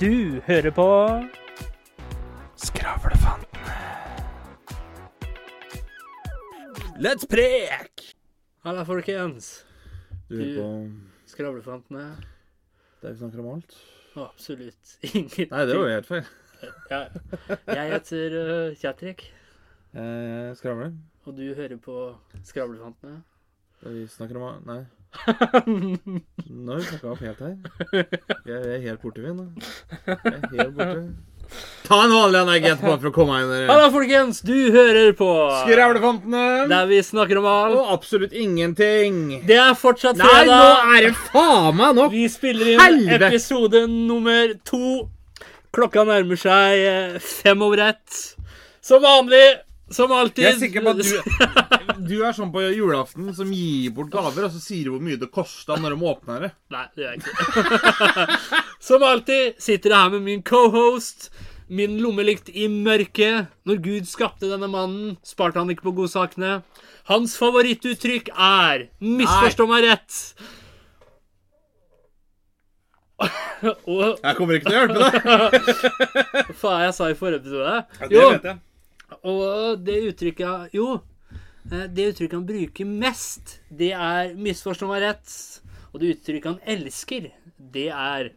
Du hører på Skravlefantene. Let's prek! Halla, folkens. Du hører på Skravlefantene. Der vi snakker om alt? Absolutt ingenting. Nei, det var jo helt feil. Ja. Jeg heter uh, Kjatrik, Jeg skravler. og du hører på Skravlefantene. Der vi snakker om Nei. Nå har vi snakka opp helt her. Jeg er helt borte, vi nå. Jeg er helt borte. Ta en vanlig energet på for å komme inn der. Halla, folkens! Du hører på Skravlefantene! Der vi snakker om alt. Og absolutt ingenting. Det er fortsatt Nei, nå er det faen meg nok! Vi spiller inn Helvete! episode nummer to. Klokka nærmer seg eh, fem over ett. Som vanlig, som alltid. Jeg er sikker på at du, du er sånn på julaften som gir bort gaver, og så sier du hvor mye det kosta når de åpner det. Nei, det gjør jeg ikke. Som alltid sitter jeg her med min cohost, min lommelykt i mørket. Når Gud skapte denne mannen, sparte han ikke på godsakene. Hans favorittuttrykk er 'misforstå meg rett'. Og Jeg kommer ikke til å hjelpe deg. hva faen jeg sa i forrige episode? Det vet jeg. Og det uttrykket Jo, eh, det uttrykket han bruker mest, det er 'misforstå meg rett'. Og det uttrykket han elsker, det er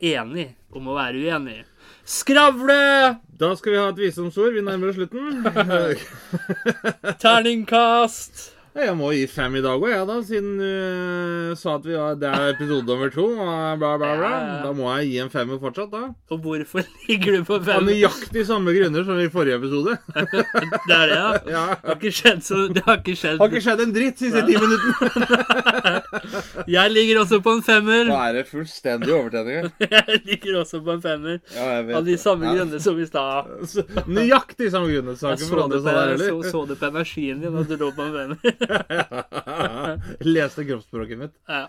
'enig om å være uenig'. Skravle! Da skal vi ha et visdomsord. Vi nærmer oss slutten. Terningkast! Jeg må gi fem i dag òg, jeg, da, siden du sa at vi var, det er episode nummer to. Og bla, bla, bla. Da må jeg gi en femmer fortsatt, da. Og hvorfor ligger du på Av fem? nøyaktig samme grunner som i forrige episode. Det er det, ja. Ja. Det har ikke skjedd så Det har ikke skjedd. Har ikke skjedd en dritt siste ti minuttene. Jeg ligger også på en femmer. Nå er det fullstendig overtenning. Jeg ligger også på en femmer. Ja, Av de samme Ja. grunner som i stad. Nøyaktig samme grunner. Jeg så det, på, så, så det på energien din at du lå på en femmer. Leste kroppsspråket mitt. Ja.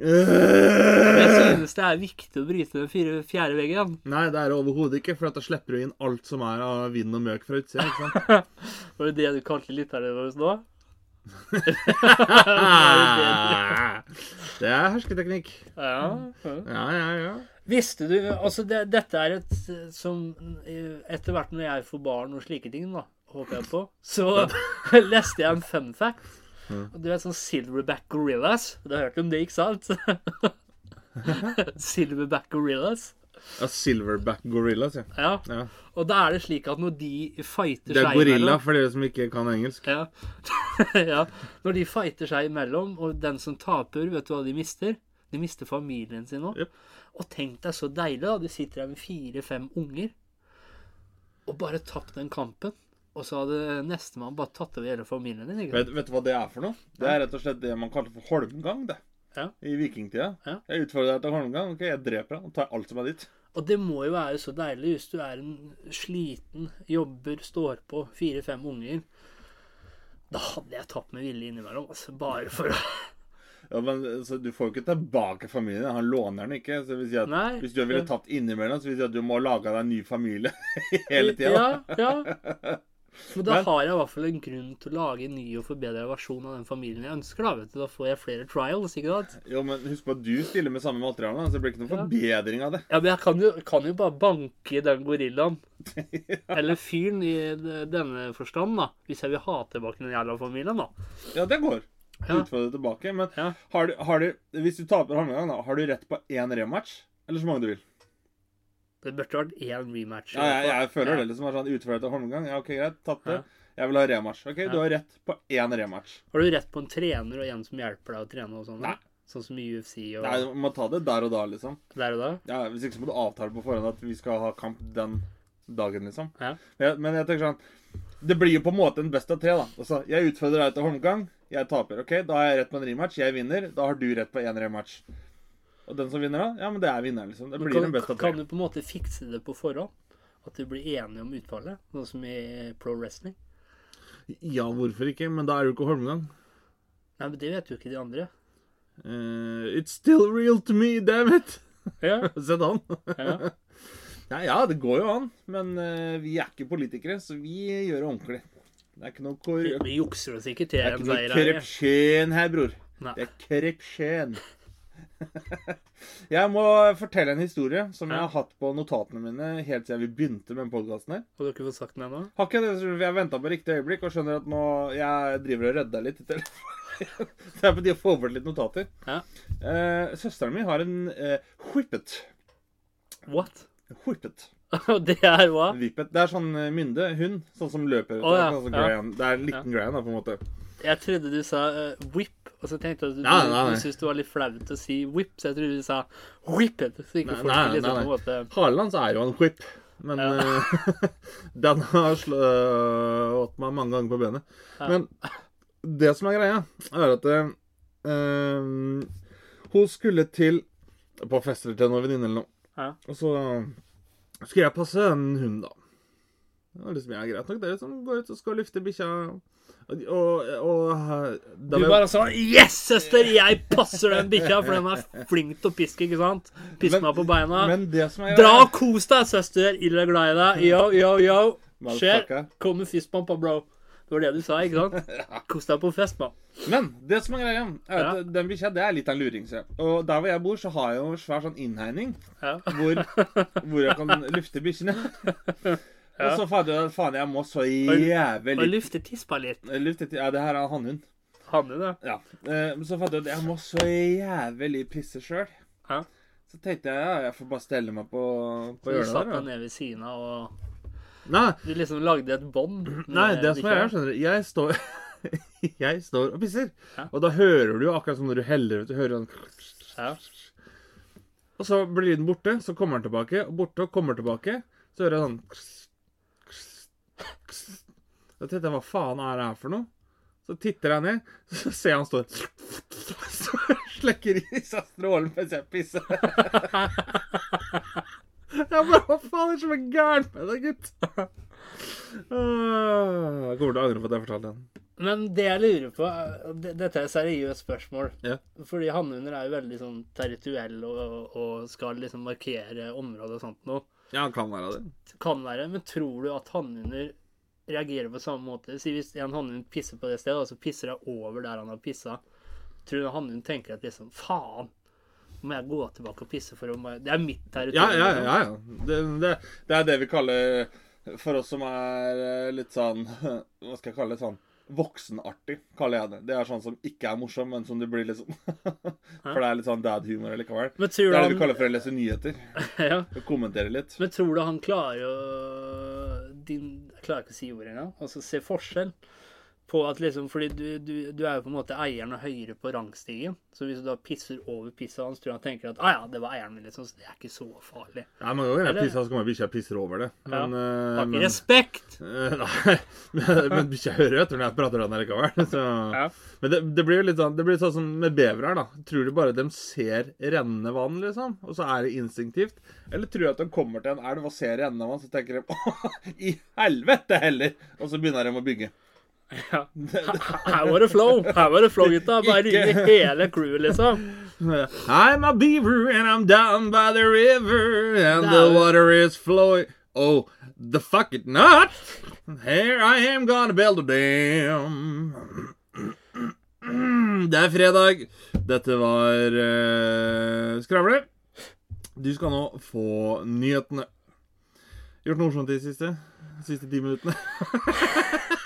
Jeg synes det er viktig å bryte den fire, fjerde veggen. Nei, det er det overhodet ikke, for da slipper du inn alt som er av vind og møk fra utsida. ikke sant? Var det det du kalte lytterne våre nå? Det er hersketeknikk. Ja. ja. Ja, ja, ja. Visste du Altså, det, dette er et som Etter hvert når jeg får barn og slike ting, da, håper jeg på, så leste jeg en fun fact. Og Du vet sånn Silverback Gorillas? Du har hørt om det, ikke sant? Silverback Gorillas. ja Silverback gorillas, ja. Ja. ja. Og da er det slik at når de fighter seg Det er seg gorilla imellom- for dere som ikke kan engelsk. Ja. ja. Når de fighter seg imellom, og den som taper, vet du hva de mister? De mister familien sin òg. Jep. Og tenk deg så deilig, da. Du sitter her med fire-fem unger og bare tapt den kampen. Og så hadde nestemann bare tatt over hele familien din. ikke sant? Vet, vet du hva det er for noe? Det er rett og slett det man kaller for holmgang, det. Ja. I vikingtida. Ja. Jeg utfordrer deg til holmgang. Ok, jeg dreper deg og tar alt som er ditt. Og det må jo være så deilig hvis du er en sliten, jobber, står på, fire-fem unger. Da hadde jeg tatt med vilje innimellom, altså. Bare for å Ja, men så Du får jo ikke tilbake familien. Han låner den ikke. Så si at Nei. Hvis du ville tatt innimellom, så vil jeg at du må lage deg en ny familie hele tida. Ja, ja. Men da Men- har jeg i hvert fall en grunn til å lage en ny og forbedra versjon av den familien jeg ønsker. Da vet du. Da får jeg flere trials, ikke sant? Jo, men husk på at du stiller med samme materiale, så det blir ikke noen forbedring av det. Ja, men jeg kan jo, kan jo bare banke den gorillaen. Eller fyren i denne forstand, da. Hvis jeg vil ha tilbake den jævla familien, da. Ja, det går. Ja. Utfordre tilbake. Men Ja. har du, har du, hvis du taper håndgang, da, har du rett på én rematch? Eller så mange du vil? Det burde vært én rematch. Ja, jeg, jeg føler Ja. det liksom er sånn utfordre av håndgang. Ja, ok, greit. Tatt det. Ja. Jeg vil ha rematch. Ok, du har rett på én rematch. Har du rett på en trener og en som hjelper deg å trene og sånn? Nei. Sånn som i UFC og Nei, du må ta det der og da, liksom. der og da? Ja, Hvis ikke så må du avtale på forhånd at vi skal ha kamp den dagen, liksom. Ja. Men men jeg tenker sånn Det blir jo på en måte en best av tre, da. Altså, jeg utfordrer deg til håndgang. Jeg taper. ok? Da har jeg rett på en rematch. Jeg vinner. Da har du rett på én rematch. Og den som vinner, da? Ja, men det er vinneren, liksom. Det blir kan, en best av kan du på en måte fikse det på forhånd? At du blir enige om utfallet? Sånn som i pro wrestling? Ja, hvorfor ikke? Men da er det jo ikke håndgang. Nei, men det vet jo ikke de andre. Uh, it's still real to me, damn it! Ja. Sett han. ja. Ja, ja, det går jo an. Men uh, vi er ikke politikere, så vi gjør det ordentlig. Det er ikke noe, kor Vi, det vi jukser oss ikke til en seier her. Det er ikke noe korrupsjon her, bror. Nei. Det er korrupsjon. Jeg må fortelle en historie som jeg har hatt på notatene mine helt siden vi begynte med podkasten her. Har du ikke fått sagt den ennå? Har ikke det, Jeg venta på riktig øyeblikk og skjønner at nå jeg driver og rydder litt i telefonen. Det er på tide å få bort litt notater. Ja. Eh, søsteren min har en eh, whippet. What? Whippet. det er hva? Whippet. Det er sånn eh, mynde. Hund. Sånn som løper. Oh, ja. sånn som Ja. Det er en liten Graham, da, på en måte. Jeg trodde du sa uh, whip, og så tenkte jeg at du, Nei, nei, nei. du syntes det var litt flaut å si whip, så jeg trodde du sa whippet. Så ikke Nei, folk nei, liksom nei, nei. måte Harlands er jo en whip. Men eh, den har slått meg mange ganger på benet. Ja. Men det som er greia, er at eh, eh, hun skulle til på fester til noen venninne eller noe. Ja. Og så skulle jeg passe en hund, da. Det var liksom, ja, greit nok, det er liksom gå ut og skal lufte bikkja. Og, og, og Du bare sa 'Yes, søster! Jeg passer den bikkja!' For den er flink til å piske, ikke sant? Pisk meg på beina. Men det som er Dra og kos deg, søster! Ille glad i deg. Yo, yo, yo. Skjer. kommer fist på bro. Det var det du sa, ikke sant? Kos deg på fest, mann. Men det som er greia, er at Ja. den bikkja er litt av en luring. Og der hvor jeg bor, så har jeg jo en svær sånn innhegning Ja. hvor, hvor jeg kan lufte bikkjene. Og så at faen, jeg må så jævlig Og lufte tispa litt. lufte Ja, det her er hannhund. hannhund. Det. Ja. Eh, Men så fant jeg ut jeg må så jævlig pisse sjøl. Ja. Så tenkte jeg ja, jeg får bare stelle meg på, på Du hjørnet satt der. deg da. ned ved siden av og Nei, Du liksom lagde et bånd. nei, det som er som jeg, skjønner du Jeg står Jeg står og pisser. Ja. Og da hører du jo akkurat som når du heller ut, du hører sånn Ja. Og så blir den borte, så kommer den tilbake, og borte og kommer tilbake. Så hører jeg sånn Da tenkte jeg, hva faen er det her for noe? Så titter jeg ned, så ser jeg han står Så slekker i seg strålen mens jeg pisser. Jeg bare, hva faen er det som er gærent med deg, gutt? Åh, Jeg kommer til å angre på at jeg fortalte den. Men det jeg lurer på Dette er et seriøst spørsmål. Ja. Fordi hannhunder er jo veldig sånn territorielle og, og skal liksom markere området og sånt noe. Ja, han kan være det. Kan være. Men tror du at hannhunder reagerer på samme måte? Si hvis en hannhund pisser på det stedet, og så pisser jeg over der han har pissa. Tror du hannhunden tenker at liksom Faen! Må jeg gå tilbake og pisse for å Det er mitt territorium. ja, ja, ja. ja. Det, det, det er det vi kaller For oss som er eh, litt sånn Hva skal jeg kalle det? Sånn voksenartig, kaller jeg det. Det er sånn som ikke er morsom, men som du blir liksom For det er litt sånn dad-humor likevel. Det er det vi kaller for å lese nyheter. ja. Og kommentere litt. Men tror du han klarer å din, Jeg klarer ikke å si ordet engang. Altså se forskjell på at liksom Fordi du, du, du er jo på en måte eieren og høyere på rangstigen. Så hvis du da pisser over pisset hans, tror jeg han tenker at ah, ja, det var eieren min, liksom. Så det er ikke så farlig. Ja, mange ganger Eller- pisser, så kommer bikkja pisser over det. Men, ja. Har ikke men respekt! eh, Nei, men, men bikkja hører etter når jeg prater om det likevel. Så. Ja. Men det, det blir jo litt sånn Det blir sånn som med bevere da. Tror du bare de ser rennende vann, liksom? Og så er det instinktivt? Eller tror du at de kommer til en elv og ser rennende vann, så tenker de å, i helvete heller! Og så begynner de å bygge. Ja. Her var det flow! Her var det flow, gutta. Bare ringe hele crewet, liksom. I'm a beaver and I'm down by the river and the water is flowing Oh, the fuck it not! Here I am gonna build a dam. Det er fredag. Dette var uh, Skravle. Du skal nå få nyhetene. Gjort noe morsomt i det siste? De siste ti minuttene?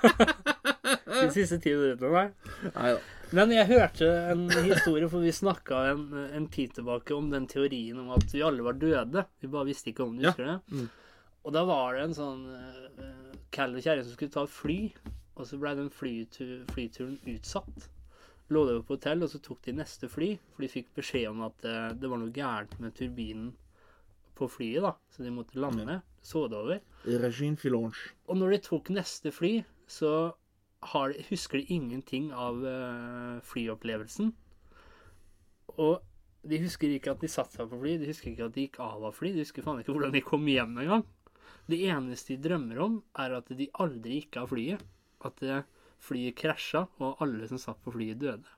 De siste ti minuttene, nei. Nei da. Men jeg hørte en historie, for vi snakka en, en tid tilbake om den teorien om at vi alle var døde. Vi bare visste ikke om det, Ja. husker du det? Mm. Og da var det en sånn uh, Cal og kjerring som skulle ta fly, og så blei den flytu flyturen utsatt. Lå det på hotell, og så tok de neste fly, for de fikk beskjed om at uh, det var noe gærent med turbinen på flyet, da. Så de måtte lande, så det over. Og når de tok neste fly, så har de, husker de ingenting av eh, flyopplevelsen. Og de husker ikke at de satte seg på fly, de husker ikke at de gikk av av fly, de husker faen ikke hvordan de kom hjem engang. Det eneste de drømmer om, er at de aldri gikk av flyet. At eh, flyet krasja, og alle som satt på flyet, døde.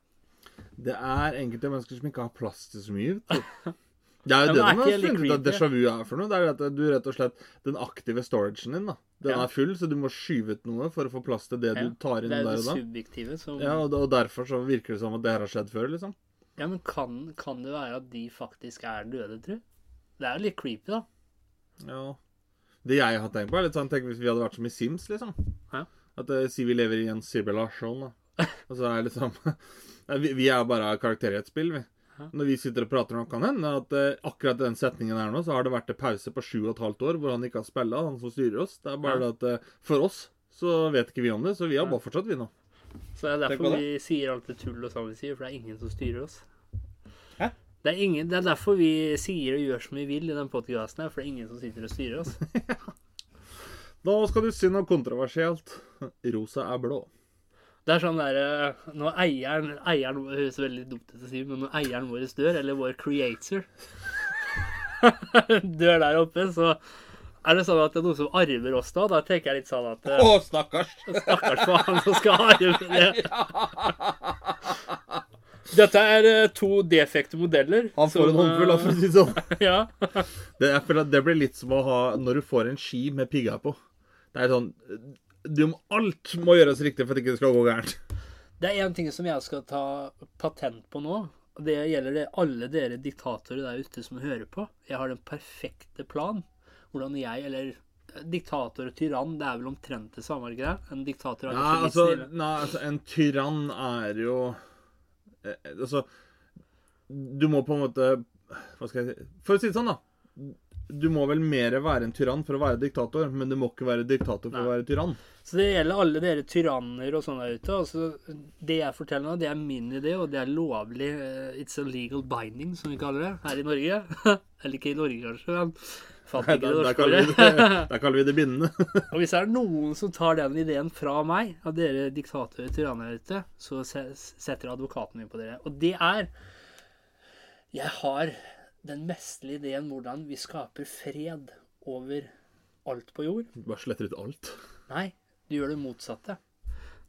Det er enkelte mennesker som ikke har plass til så mye. vet. Det er jo det men de er har det funnet ut at déjà vu er for noe. Det er at du rett og slett Den aktive storagen din, da. Den Ja. er full, så du må skyve ut noe for å få plass til det Ja, du tar inn Det er da. det er det subjektive som Ja, og, og derfor så virker det som at det her har skjedd før, liksom. Ja, men kan, kan det være at de faktisk er døde, tru? Det er jo litt creepy, da. Ja. Det jeg har tenkt på, er litt sånn Tenk hvis vi hadde vært som i Sims, liksom. Ja. At uh, Si vi lever i en simulasjon, da. Og så er liksom vi, vi er bare karakterer i et spill, vi. Når vi sitter og prater om kan hende at uh, akkurat den setningen her nå, så har det vært en pause på sju og et halvt år hvor han ikke har spilla, han som styrer oss. Det er bare Ja. det at uh, for oss så vet ikke vi om det, så vi har bare fortsatt, vi nå. Så det er derfor det. vi sier alt det tullet og sånn vi sier, for det er ingen som styrer oss. Hæ? Det er, ingen, det er derfor vi sier og gjør som vi vil i den podkasten her, for det er ingen som sitter og styrer oss. Da skal du si noe kontroversielt. Rosa er blå. Det er sånn der eh, Når eieren Eieren det høres veldig dumt ut å si, men når eieren vår dør, eller vår creator dør der oppe, så er det sånn at det er noen som arver oss da. Da tenker jeg litt sånn at Å, eh, stakkars! Stakkars for han som skal arve det. Dette er eh, to defekte modeller. Han får en håndfull, for å si det sånn. eh, Ja. Det, jeg føler at det blir litt som å ha når du får en ski med pigger på. Det er sånn du, må- Alt må gjøres riktig for at det ikke skal gå gærent. Det er én ting som jeg skal ta patent på nå. og Det gjelder det alle dere diktatorer der ute som hører på. Jeg har den perfekte plan. Hvordan jeg, eller eh, Diktator og tyrann, det er vel omtrent det samme? ikke det? En diktator kanskje litt altså, nei, altså En tyrann er jo eh, Altså Du må på en måte Hva skal jeg si For å si det sånn, da. Du må vel mer være en tyrann for å være diktator, men du må ikke være diktator for Nei. å være tyrann. Så det gjelder alle dere tyranner og sånn der ute. Altså, det jeg forteller nå, det er min idé, og det er lovlig. eh, It's a legal binding, som vi kaller det her i Norge. Eller ikke i Norge, kanskje, men fant Der, der, kaller det, der kaller vi det bindende. Og hvis det er noen som tar den ideen fra meg, av dere diktatorer og tyranner ute, så se- setter advokaten min på dere. Og det er Jeg har den mesterlige ideen hvordan vi skaper fred over alt på jord. Bare sletter ut alt. Nei, du gjør det motsatte.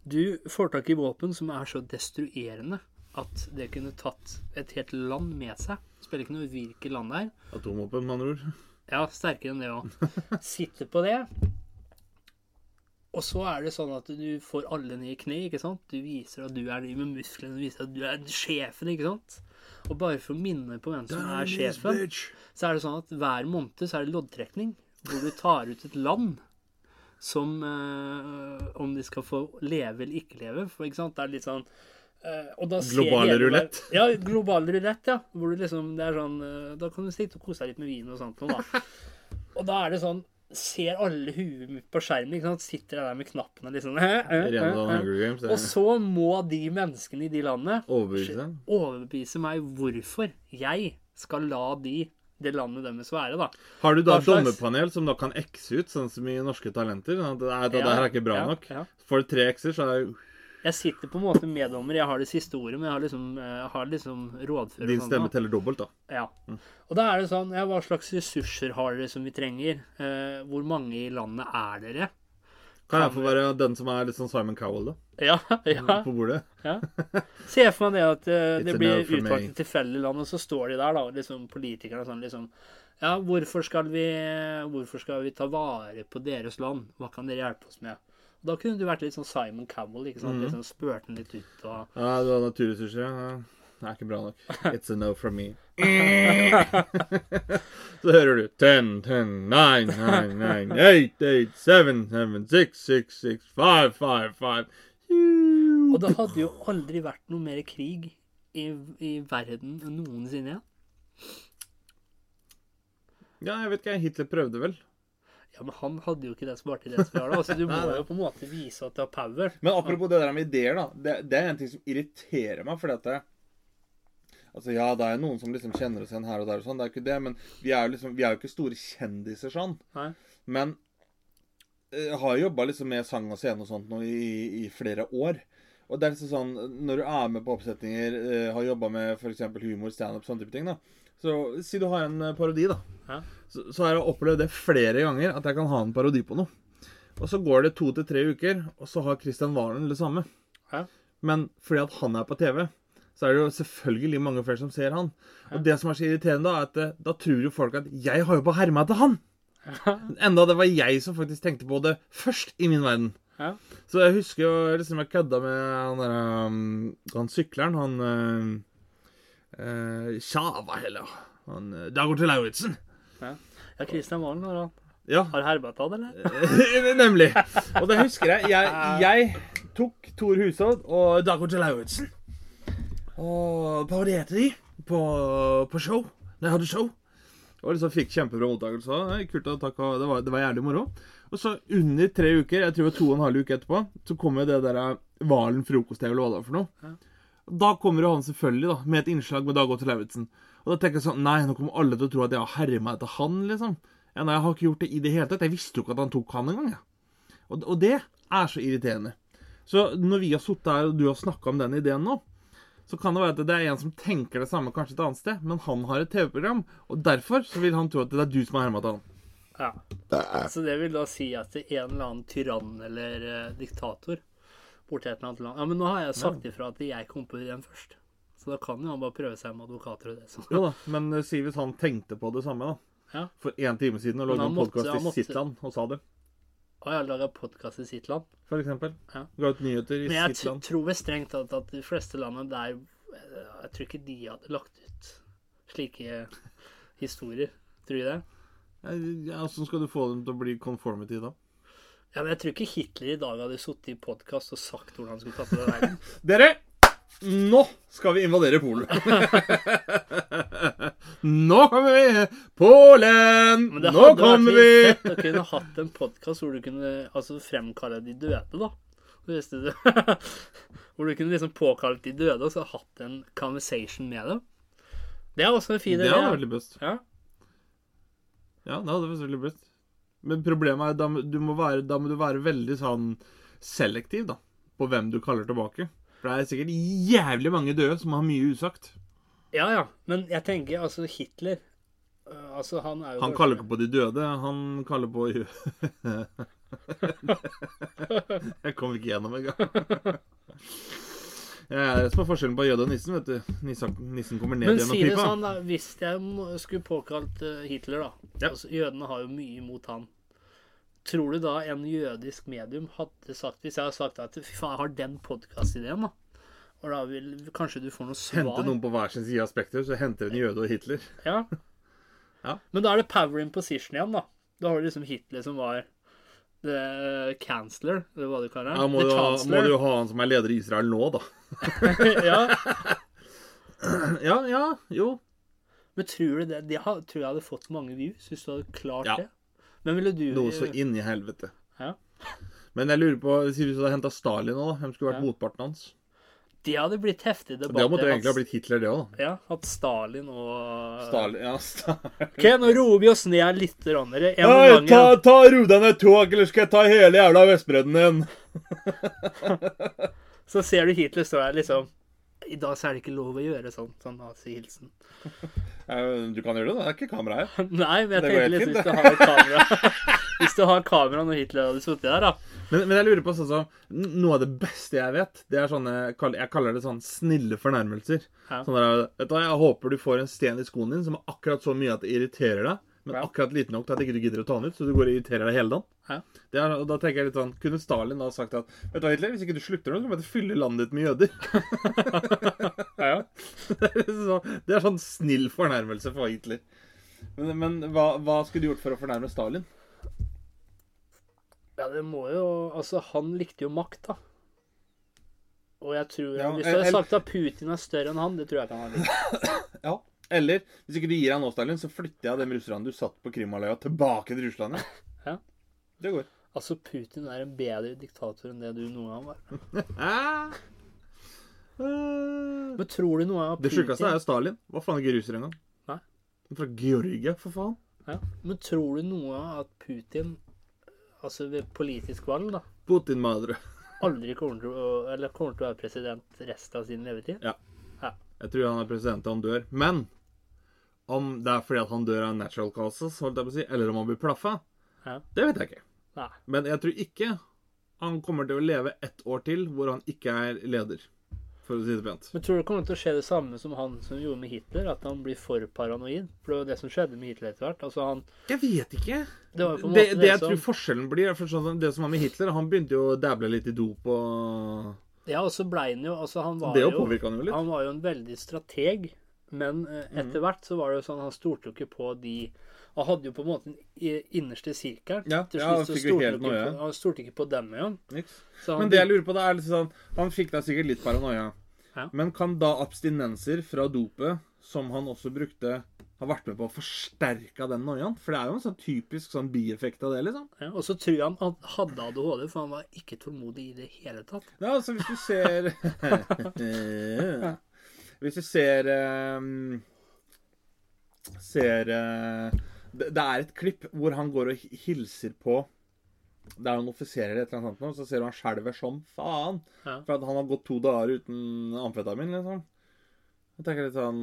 Du får tak i våpen som er så destruerende at det kunne tatt et helt land med seg. Spiller ikke noe hvilket land det er. Atomvåpen, med andre ord. Ja, sterkere enn det òg. Sitter på det. Og så er det sånn at du får alle ned i kne, ikke sant? Du viser at du er de med musklene, du viser at du er sjefen, ikke sant? Og bare for å minne på hvem som er sjefen, så er det sånn at hver måned så er det loddtrekning, hvor du tar ut et land som eh, Om de skal få leve eller ikke leve. For ikke sant, det er litt sånn eh, og da ser Global rulett. Ja, global rulett, ja. Hvor du liksom, det er sånn, eh, da kan du sitte og kose deg litt med vin og sånt. noe, Da. Og da er det sånn Ser alle huet mitt på skjermen. ikke sant? Sitter jeg der med knappene liksom Og så må de menneskene i de landene Overbevise. overbevise meg hvorfor jeg skal la de det landet deres være, da. Har du da et dommerpanel som da kan x ut, sånn som i Norske Talenter? Sånn at det, det, Ja, her er ikke bra ja, nok. ja. Får du tre x-er, så er Jeg sitter på en måte meddommer, jeg har det siste ordet, men jeg har liksom, jeg har liksom rådfører. din stemme teller dobbelt, da. Ja. Og da er det sånn, ja, hva slags ressurser har dere som vi trenger? Eh, hvor mange i landet er dere? Kan jeg få være den som er litt sånn Simon Cowell, da? Ja, ja. På bordet? ja. Se for meg det at uh, det blir utvalgt et tilfeldig land, og så står de der, da, liksom politikerne sånn liksom Ja, hvorfor skal vi Hvorfor skal vi ta vare på deres land? Hva kan dere hjelpe oss med? Da kunne du vært litt sånn Simon Cowell, ikke sant? Liksom spurt den litt ut og Ja, du har naturressurser, ja. Det er ikke bra nok. It's a no from me. Så hører du 10, 10, 9, 9, 9, 8, 8, 7, 7, 6, 6, 6, 5, 5, 5. Og det hadde jo aldri vært noe mer krig i, i verden noensinne. Ja, jeg vet ikke. Hitler prøvde vel. Ja, men han hadde jo ikke det smartideen som vi har da. Altså, du må jo på en måte vise at du har power. Men apropos det der med ideer, da. Det, det er en ting som irriterer meg. fordi at det, Altså, Ja, det er noen som liksom kjenner oss igjen her og der, og sånn, det er ikke det, men vi er jo liksom, vi er jo ikke store kjendiser sånn. Nei. Men eh, jeg har jobba liksom med sang og scene og sånt nå i, i flere år. Og det er liksom sånn, Når du er med på oppsetninger, eh, har jobba med f.eks. humor, standup, sånne type ting, da. Så si du har en eh, parodi, da. Så, så har jeg opplevd det flere ganger, at jeg kan ha en parodi på noe. Og så går det to til tre uker, og så har Christian Valen det samme. Hæ? Men fordi at han er på TV, så er det jo selvfølgelig mange flere som ser han. Og det som er så irriterende, da, er at eh, da tror jo folk at jeg har jo på herma til han. Enda det var jeg som faktisk tenkte på det først i min verden. Ja. Så jeg husker jo liksom jeg kødda med han der um, Han sykleren, han uh, eh, Tjava heller. Han, Dago til Lauritzen. Ja, Christian Valen har, han- Ja, har hermet han, eller? nemlig. Og det husker jeg. Jeg, jeg tok Tor Husodd og Dagote Lauritzen og parodierte de på, på show. Når jeg hadde show. Og liksom fikk kjempebra mottakelse. Kult, da, takk. og Det var, det var jævlig moro. Og så under tre uker, jeg tror det var to og en halv uke etterpå, så kom jo det der eh, Valen frokost eller hva det var for noe. Og Da kommer jo han selvfølgelig da, med et innslag med Dag Otto Lauritzen. Og da tenker jeg sånn Nei, nå kommer alle til å tro at jeg har herma etter han, liksom. Ja, nei, jeg har ikke gjort det i det hele tatt. Jeg visste jo ikke at han tok han engang, Ja. Og, og det er så irriterende. Så når vi har sittet her, og du har snakka om den ideen nå, så kan det være at det er en som tenker det samme kanskje et annet sted, men han har et TV-program, og derfor så vil han tro at det er du som har hermet han. Ja. Så det vil da si at det er en eller annen tyrann eller eh, diktator borti et eller annet land Ja, men nå har jeg sagt ifra at jeg kom på ideen først. Så da kan jo han bare prøve seg med advokater og det. Så. Jo da, men eh, si hvis han tenkte på det samme, da. Ja. For én time siden og lagde en podkast i måtte- sitt land og sa det, Å har laga podkast i sitt land. for eksempel. Ja. Ga ut nyheter i sitt land. Men jeg tror vel strengt tatt at de fleste landene der Jeg tror ikke de hadde lagt ut slike historier. Tror du det? Ja, Åssen skal du få dem til å bli conformity da? Ja, men Jeg tror ikke Hitler i dag hadde sittet i podkast og sagt hvordan han skulle tatt over verden. Dere, nå skal vi invadere Polen. nå kommer vi! Polen! Det Nå hadde vært kommer litt vi! fett å kunne hatt en podkast hvor du kunne altså, fremkalle de døde, da. Hvor du kunne liksom påkalt de døde og så hatt en conversation med dem. Det er også en fin Det hadde vært litt best. Ja. Ja, det hadde vært veldig best. Men problemet er da, du må være, da må du være veldig sånn selektiv da, på hvem du kaller tilbake. For det er sikkert jævlig mange døde som har mye usagt. ja, ja. Men jeg tenker altså Hitler øh, Altså, han er jo Han kaller ikke på de døde, han kaller på Jeg kom ikke gjennom engang. Det er det som er forskjellen på jøde og nissen. vet du. Nissen, nissen kommer ned Men gjennom si det sånn, da. Hvis jeg skulle påkalt øh, Hitler, da Ja. altså, Jødene har jo mye imot han. Tror du da en jødisk medium hadde sagt Hvis jeg hadde sagt at fy faen, jeg har den podkastideen, da. Og da vil kanskje du får noe svar. Hente noen på hver sin side av spekteret, så henter en jøde og Hitler. Ja. Ja. Men da er det power in position igjen, da. Da har du liksom Hitler som var the chancellor, eller hva du kaller Ja, det. må, the du ha, må du ha han som er leder i Israel nå, da. ja. Ja, ja, jo. Men tror du det? De tror jeg hadde fått mange views hvis du hadde klart Ja. det. Men ville du Noe så inn i helvete. Ja. Men jeg lurer på, hvis du hadde henta Stalin nå, da. Hvem skulle vært Ja. motparten hans? Det hadde blitt heftig debatt. Det måtte jo egentlig ha blitt Hitler, det òg. Ja, at Stalin og Stalin, ja, Stalin. OK, nå roer vi oss ned litt. Rannere. En Oi, gang ta, ta ro deg ned tog, eller skal jeg ta hele jævla Vestbredden din? Så ser du Hitler står der liksom I dag så er det ikke lov å gjøre sånn. Sånn nazihilsen. Du kan gjøre det, da. det er ikke kamera her. Nei, men jeg tenker tenkte liksom hvis du har kamera Hvis du har kamera når Hitler hadde sittet der, da. Men, men jeg lurer på sånn som så, Noe av det beste jeg vet, det er sånne Jeg kaller det sånn snille fornærmelser. Ja. Sånn der, vet du Jeg håper du får en sten i skoen din som er akkurat så mye at det irriterer deg, men Ja. akkurat liten nok til at ikke du gidder å ta den ut, så du går og irriterer deg hele dagen. Ja. Det er, og da tenker jeg litt sånn Kunne Stalin da sagt at Vet du hva, Hitler, hvis ikke du slutter nå, så kommer jeg til å fylle landet ditt med jøder. Ja. det, er så, det er sånn snill fornærmelse for Hitler. Men, men hva, hva skulle du gjort for å fornærme Stalin? ja, det må jo Altså, han likte jo makt, da. Og jeg tror Ja, Hvis du hadde sagt at Putin er større enn han, det tror jeg ikke han hadde likt. Ja. Eller hvis ikke du gir han nå, Stalin, så flytter jeg dem russerne du satt på Krimhalvøya, tilbake til Russland. Ja. Ja. Det går. Altså, Putin er en bedre diktator enn det du noen gang var. Men tror du noe av Putin Det sjukeste er jo Stalin. Hva faen ikke russer engang. Nei. Han er Fra Georgia, for faen. ja. Men tror du noe av at Putin, altså ved politisk valg, da Putin-madre. aldri kommer til å Eller kommer til å være president resten av sin levetid? Jeg tror han er president til han dør. Men om det er fordi at han dør av natural causes, holdt jeg på å si, eller om han blir plaffa, Ja. det vet jeg ikke. Nei. Men jeg tror ikke han kommer til å leve ett år til hvor han ikke er leder, for å si det pent. Men tror du det kommer til å skje det samme som han som gjorde med Hitler? At han blir for paranoid? For det var det som skjedde med Hitler etter hvert. Altså han Jeg vet ikke. Det var på en Det, det jeg som tror forskjellen blir, for sånn, det som var med Hitler, han begynte jo å dable litt i dop og Ja, og så ble han jo Altså, han var Det jo påvirka han jo litt. Han var jo en veldig strateg. Men eh, etter hvert så var det jo sånn, han stolte jo ikke på de Han hadde jo på en måte den innerste sirkelen. Ja, ja, han fikk jo helt noe, ja. Han stolte ikke på dem igjen. Men det jeg lurer på, da er litt sånn Han fikk da sikkert litt paranoia. Ja. Men kan da abstinenser fra dopet, som han også brukte, ha vært med på å forsterke den noiaen? For det er jo en sånn typisk sånn bieffekt av det, liksom. Ja, og så tror jeg han had- hadde ADHD, for han var ikke tålmodig i det hele tatt. Ja, altså hvis du ser Hvis du ser um, Ser uh, det, det er et klipp hvor han går og hilser på Det er jo en offiserer eller et eller annet sånt, så ser du han skjelver som faen. Ja. For at han har gått to dager uten amfetamin, liksom. Jeg tenker litt sånn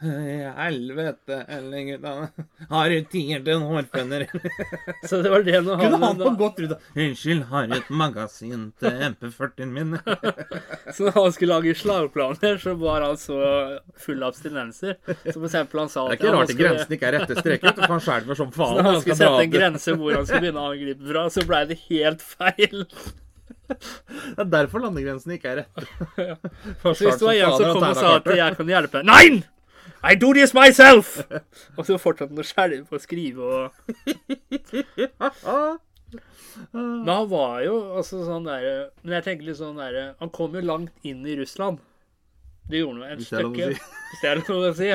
helvete, Elling, gutta. Har du tier til en hårføner? Så det var det nå Kunne han, på godt gått ut Unnskyld, har du et magasin til MP40-en min? Så når han skulle lage slagplaner, så var han så full av abstinenser. Så for eksempel han sa Det er ikke rart skulle- grensen ikke er rette streket. For han skjelver som faen. Når han Han skulle sette en grense hvor han skulle begynne å angripe fra, så blei det helt feil. Det er derfor landegrensen ikke er rette. ja. Så hvis det var en som kom og sa at jeg kan hjelpe Nei! I do this myself! Og så fortsatte han å skjelve på å skrive og. Men han var jo altså sånn derre Men jeg tenker litt sånn derre Han kom jo langt inn i Russland. Det gjorde han et stykke. Hvis det er lov å si.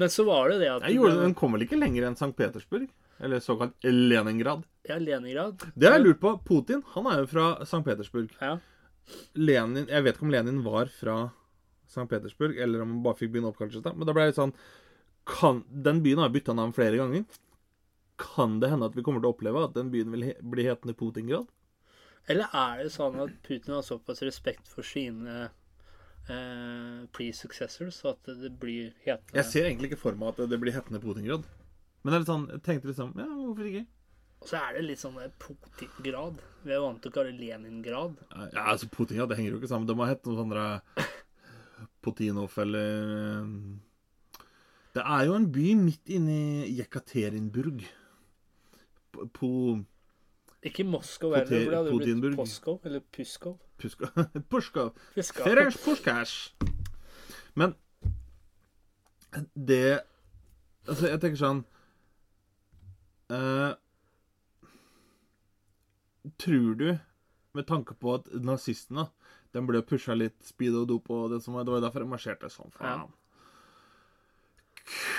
Men så var det det at gjorde Den kom vel ikke lenger enn St. Petersburg? Eller såkalt Leningrad. Ja, Leningrad. Det har jeg lurt på. Putin han er jo fra St. Petersburg. Ja. Lenin, Jeg vet ikke om Lenin var fra St. Petersburg, eller om han bare fikk byen oppkalt Men da ble det litt sånn kan, Den byen har bytta navn flere ganger. Kan det hende at vi kommer til å oppleve at den byen vil he, bli hetende Putingrad? Eller er det sånn at Putin har såpass respekt for sine eh, pre-successors at det blir hetende Jeg ser egentlig ikke for meg at det blir hetende Putingrad. Men det er litt sånn, jeg tenkte liksom Ja, hvorfor ikke? Og så er det litt sånn der Putin-grad. Vi er vant til å kalle Leningrad. Ja, altså Putingrad, det henger jo ikke sammen. Det må hett noe sånn der Putinov eller Det er jo en by midt inni Jekaterinburg. På, Ikke Moskov Pote- heller, for det hadde blitt Poskov. Eller Puskov. Puskov. Ferenc Puskas. Men det Altså, jeg tenker sånn uh, Tror du, med tanke på at nazistene Den ble pusha litt speed og dop og det som var Det var derfor jeg marsjerte sånn. Faen.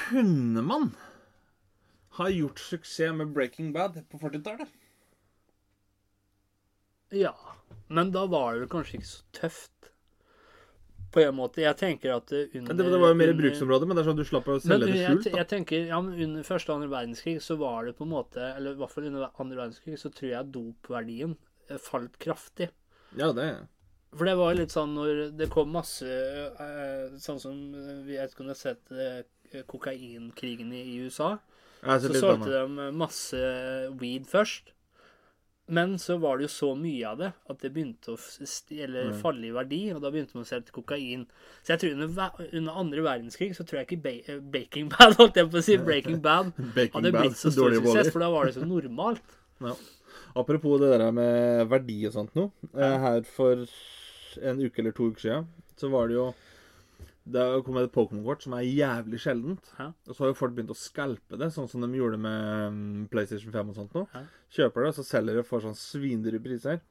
Kunne man ha gjort suksess med Breaking Bad på 40-tallet? Ja. Men da var det kanskje ikke så tøft. På en måte. Jeg tenker at under Det, det var jo mer i bruksområdet, men det er sånn at du slapp å Men selge det skjult. da. jeg tenker, ja, men Under første og andre verdenskrig så var det på en måte Eller i hvert fall under andre verdenskrig så tror jeg dopverdien eh, falt kraftig. Ja, det For det var litt sånn når det kom masse eh, Sånn som eh, vi vet ikke om du har sett eh, kokainkrigen i USA. Så solgte de masse weed først. Men så var det jo så mye av det at det begynte å st- falle i verdi, og da begynte man å selge kokain. Så jeg tror under, under andre verdenskrig så tror jeg ikke ba Baking Bad, holdt jeg på å si, Breaking Bad, Baking hadde blitt så stor suksess, for da var det så normalt. Ja. Apropos det der med verdi og sånt noe. Her for en uke eller to uker siden så var det jo Det har kommet et Pokémon-kort som er jævlig sjeldent. Hæ? Og så har jo folk begynt å skalpe det, sånn som de gjorde med mm, PlayStation 5 og sånt noe. Kjøper det, så selger det for sånn svindyre priser.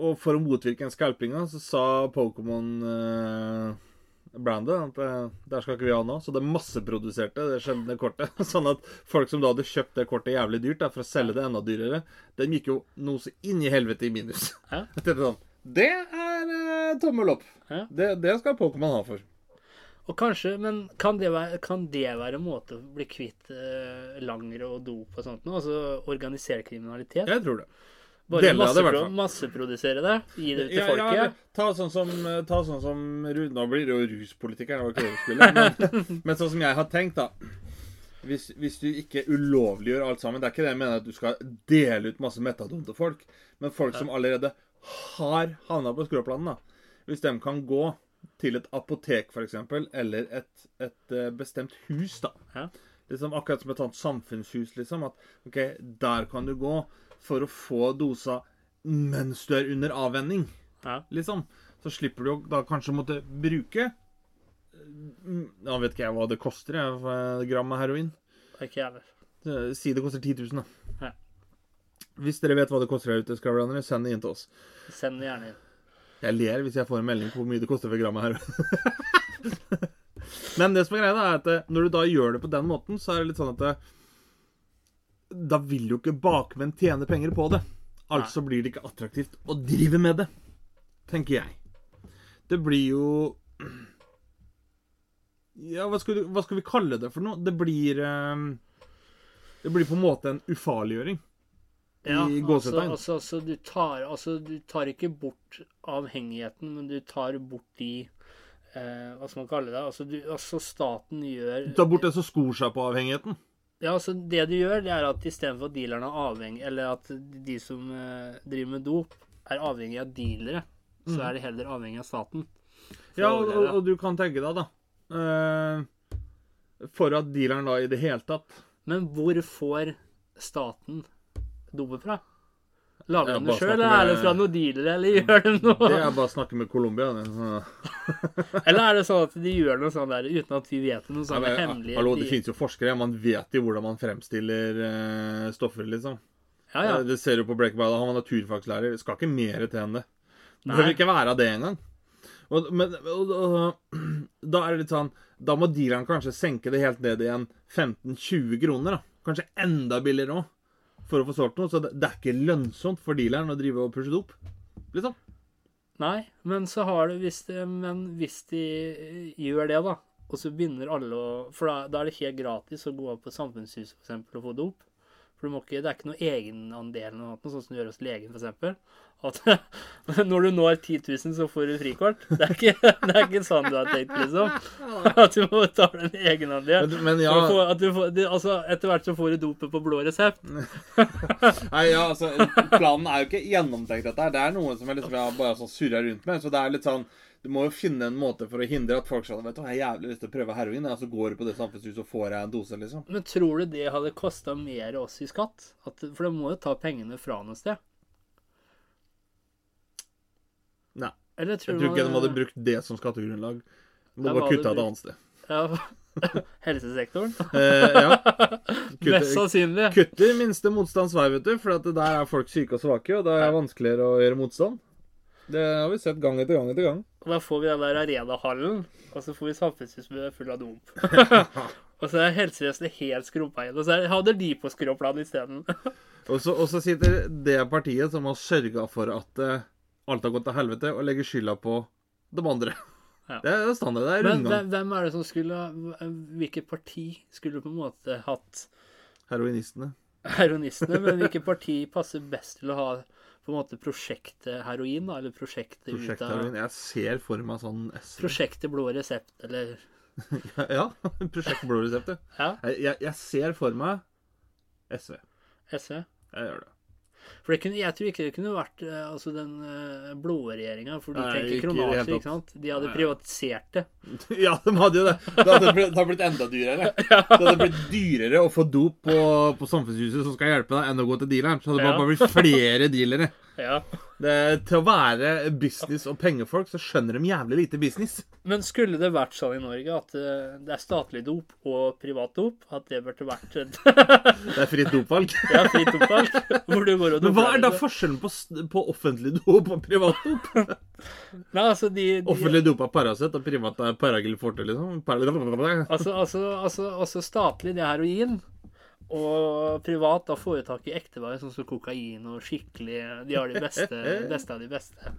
Og for å motvirke den skalpinga, så sa Pokémon eh, brandet at det, der skal ikke vi ha nå. Så det masseproduserte det sjeldne kortet. Sånn at folk som da hadde kjøpt det kortet jævlig dyrt da, for å selge det enda dyrere, den gikk jo noe så inn i helvete i minus. Ja. Det er eh, tommel opp. Ja. Det, det skal Pokémon ha for. Og kanskje, men kan det være, kan det være en måte å bli kvitt eh, langere og dop og sånt nå? Altså organisere kriminalitet? Jeg tror det. Bare deler av det, i hvert massepro fall. masseprodusere det? Gi det til Ja, folket? ja, ta sånn som, ta sånn som Ru- Nå blir det jo ruspolitiker, det var ikke det vi skulle. Men, men sånn som jeg har tenkt, da. Hvis, hvis du ikke ulovliggjør alt sammen Det er ikke det jeg mener at du skal dele ut masse metadon til folk. Men folk som allerede har havna på skråplanen, da. Hvis de kan gå til et apotek, f.eks., eller et, et eh, bestemt hus, da. Ja. Liksom Akkurat som et sånt samfunnshus, liksom. At OK, der kan du gå for å få dosa mens du er under avvenning Ja. liksom. Så slipper du da kanskje måtte bruke Nå vet ikke jeg hva det koster, jeg, gram med heroin. Er ikke jeg heller. Eh, Si det koster 10 000, da. Ja. Hvis dere vet hva det koster her ute, skravlerne, send det inn til oss. Send det gjerne inn. Jeg ler hvis jeg får en melding på hvor mye det koster for grammet her. Men det som er greia, da, er at eh, når du da gjør det på den måten, så er det litt sånn at det, Da vil jo ikke bakmenn tjene penger på det. Altså blir det ikke attraktivt å drive med det. Tenker jeg. Det blir jo Ja, hva skal, du, hva skal vi kalle det for noe? Det blir um, Det blir på en måte en ufarliggjøring. Ja, I altså, gåsetegn. altså, altså, du tar, altså, du tar ikke bort avhengigheten, men du tar bort de eh, Hva skal man kalle det? Altså, du, altså staten gjør Du tar bort det som skor seg på avhengigheten. Ja, altså Det du gjør, det er at istedenfor at dealerne er avhengig Eller at de som eh, driver med dop, er avhengig av dealere, så er de heller avhengig av staten. Ja, og, og du kan tenke deg, da eh, For at dealeren da i det hele tatt Men hvor får staten dopet fra? Lager de det sjøl, eller er det fra noen dealere, eller gjør de noe? Det er bare å snakke med Colombia. Eller er det sånn at de gjør noe sånn der uten at vi vet noe Noe Ja, men, hemmelig hallo, det de- finnes jo forskere. Man vet jo hvordan man fremstiller uh, stoffer, liksom. Ja, ja. Eh, Det ser du på Break Bad. Han var naturfagslærer. Det skal ikke mer til enn det. Det behøver ikke være det engang. Og, men og, og, da er det litt sånn Da må dealeren kanskje senke det helt ned igjen 15-20 kroner. da. Kanskje enda billigere òg, for å få solgt noe. Så det, det er ikke lønnsomt for dealeren å drive og pushe dop. Liksom. Nei, men så har det hvis, de, men hvis de gjør det, da, og så begynner alle å For da, da er det helt gratis å gå på Samfunnshuset for eksempel, og få dop. For du må ikke, det er ikke noe egenandel eller noe, sånn som du gjør hos legen, f.eks. At når du når 10 000, så får du frikort. Det er ikke, det er ikke sånn du har tenkt, liksom. At du må betale en egenandel. Men, men ja får, at du får, altså, etter hvert så får du dopet på blå resept. Nei, ja, altså, Planen er jo ikke gjennomtenkt, dette her. Det er noe som jeg liksom jeg bare surrer surra rundt med. Så det er litt sånn Du må jo finne en måte for å hindre at folk sier Vet du, jeg har jævlig lyst til å prøve heroin. Og så går du på det samfunnshuset og får jeg en dose, liksom. Men tror du det hadde kosta mer oss i skatt? At, for de må jo ta pengene fra noe sted. Nei. Eller tror, Jeg tror ikke de hadde brukt det som skattegrunnlag. De må bare kutte et annet sted. Ja. Helsesektoren? Eh, ja. Mest sannsynlig. kutter minste motstands vei, vet du. For at der er folk syke og svake, og da er det vanskeligere å gjøre motstand. Det har vi sett gang etter gang etter gang. Og da får vi den der arenahallen, og så får vi samfunnshus full av dump. og så er helsevesenet helt skrumpa igjen. Og så hadde de på skråplan isteden. Og så, og så sitter det partiet som har sørga for at uh, alt har gått til helvete, og legger skylda på de andre. Ja. Det er standard. Det er Men rundgang. hvem, hvem er det som skulle Hvilket parti skulle på en måte hatt Heroinistene. heroinistene? Men hvilket parti passer best til å ha på en måte prosjektet heroin, da? Eller prosjektet ut Prosjekt av heroin. Jeg ser for meg sånn S. Prosjektet blå resept, eller Ja, Prosjekt blå resept, ja. Ja, Jeg, jeg, jeg ser for meg SV. SV. Jeg gjør det. For det kunne, jeg tror ikke det kunne vært eh, altså den uh, blå regjeringa, for de Nei, tenker kronasje, ikke sant? De hadde privatisert det. Ja, de hadde jo det. Det hadde blitt, det hadde blitt enda dyrere. Det hadde blitt dyrere å få dop på, på samfunnshuset som skal hjelpe deg, enn å gå til dealeren. Så hadde det Ja. bare blitt flere dealere. Ja. Det, til å være business- og pengefolk, så skjønner de jævlig lite business. Men skulle det vært sånn i Norge at eh, det er statlig dop og privat dop, at det burde vært Det er fritt dopvalg. ja, fritt dopvalg, hvor du går og Men hva er da forskjellen på, på offentlig dop og privat dop? Nei, altså de, de Offentlig dop er Paracet, og privat er Paragil Forte, liksom. Par altså, altså, altså, altså statlig, det er heroin. Og privat, da får du tak i ektevarer, sånn som kokain og skikkelig De har de beste, beste av de beste.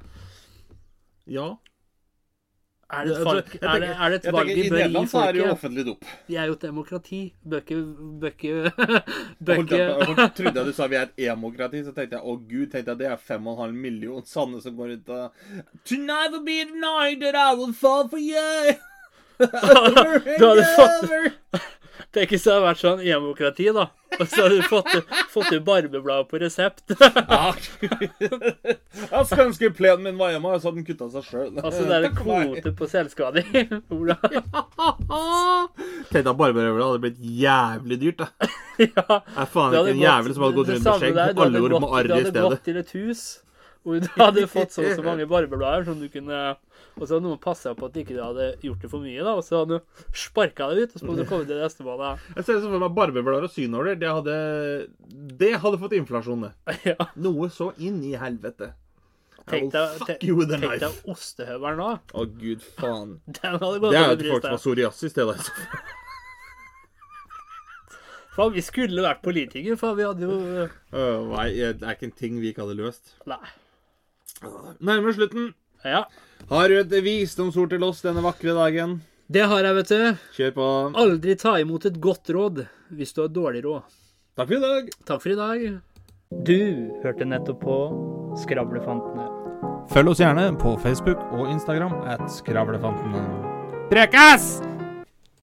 Ja. Er det et, valg, er det, er det et valg tenker, de I bør gi Nederland så er det jo offentlig dop. Vi er jo et demokrati. bøker, bøker. ikke Jeg trodde du sa vi er et emokrati, så tenkte jeg å gud, tenkte jeg det er fem og en halv million sanne som går ut og Tonight will be the night that I will fall for you. Du hadde fått Tenk hvis det hadde vært sånn demokrati, da. Og så hadde du fått, fått ut barbebladet på resept. Ja, Jeg skulle ønske plenen min var hjemme, så hadde den kutta seg sjøl. Altså, det er en kvote på selvskading. Tenkte at barberøvla hadde blitt jævlig dyrt, da. Ja. Er faen ikke en jævel som hadde gått rundt med skjegg. du Alle går med arr Du i hadde gått til et hus, Og du hadde fått så og så mange barbeblader som du kunne Og så hadde noen passa på at ikke hadde gjort det for mye, da. Og så hadde du sparka det ut, og så måtte du komme til neste måned. Jeg ser for meg barbeblader og synåler. Det hadde Det hadde fått inflasjon, det. Ja. Noe så inn i helvete. Tenk deg, ostehøvelen nå. Å, gud faen. Det er jo folk som har psoriasis, det der. Faen, vi skulle vært politikere, for vi hadde jo uh, Nei, det er ikke en ting vi ikke hadde løst. Nei. Nærmer slutten. Ja. Har du et visdomsord til oss denne vakre dagen? Det har jeg, vet du. Kjør på. Aldri ta imot et godt råd hvis du har dårlig råd. Takk for i dag. Takk for i dag. Du hørte nettopp på Skravlefantene. Følg oss gjerne på Facebook og Instagram at Skravlefantene. Prekas!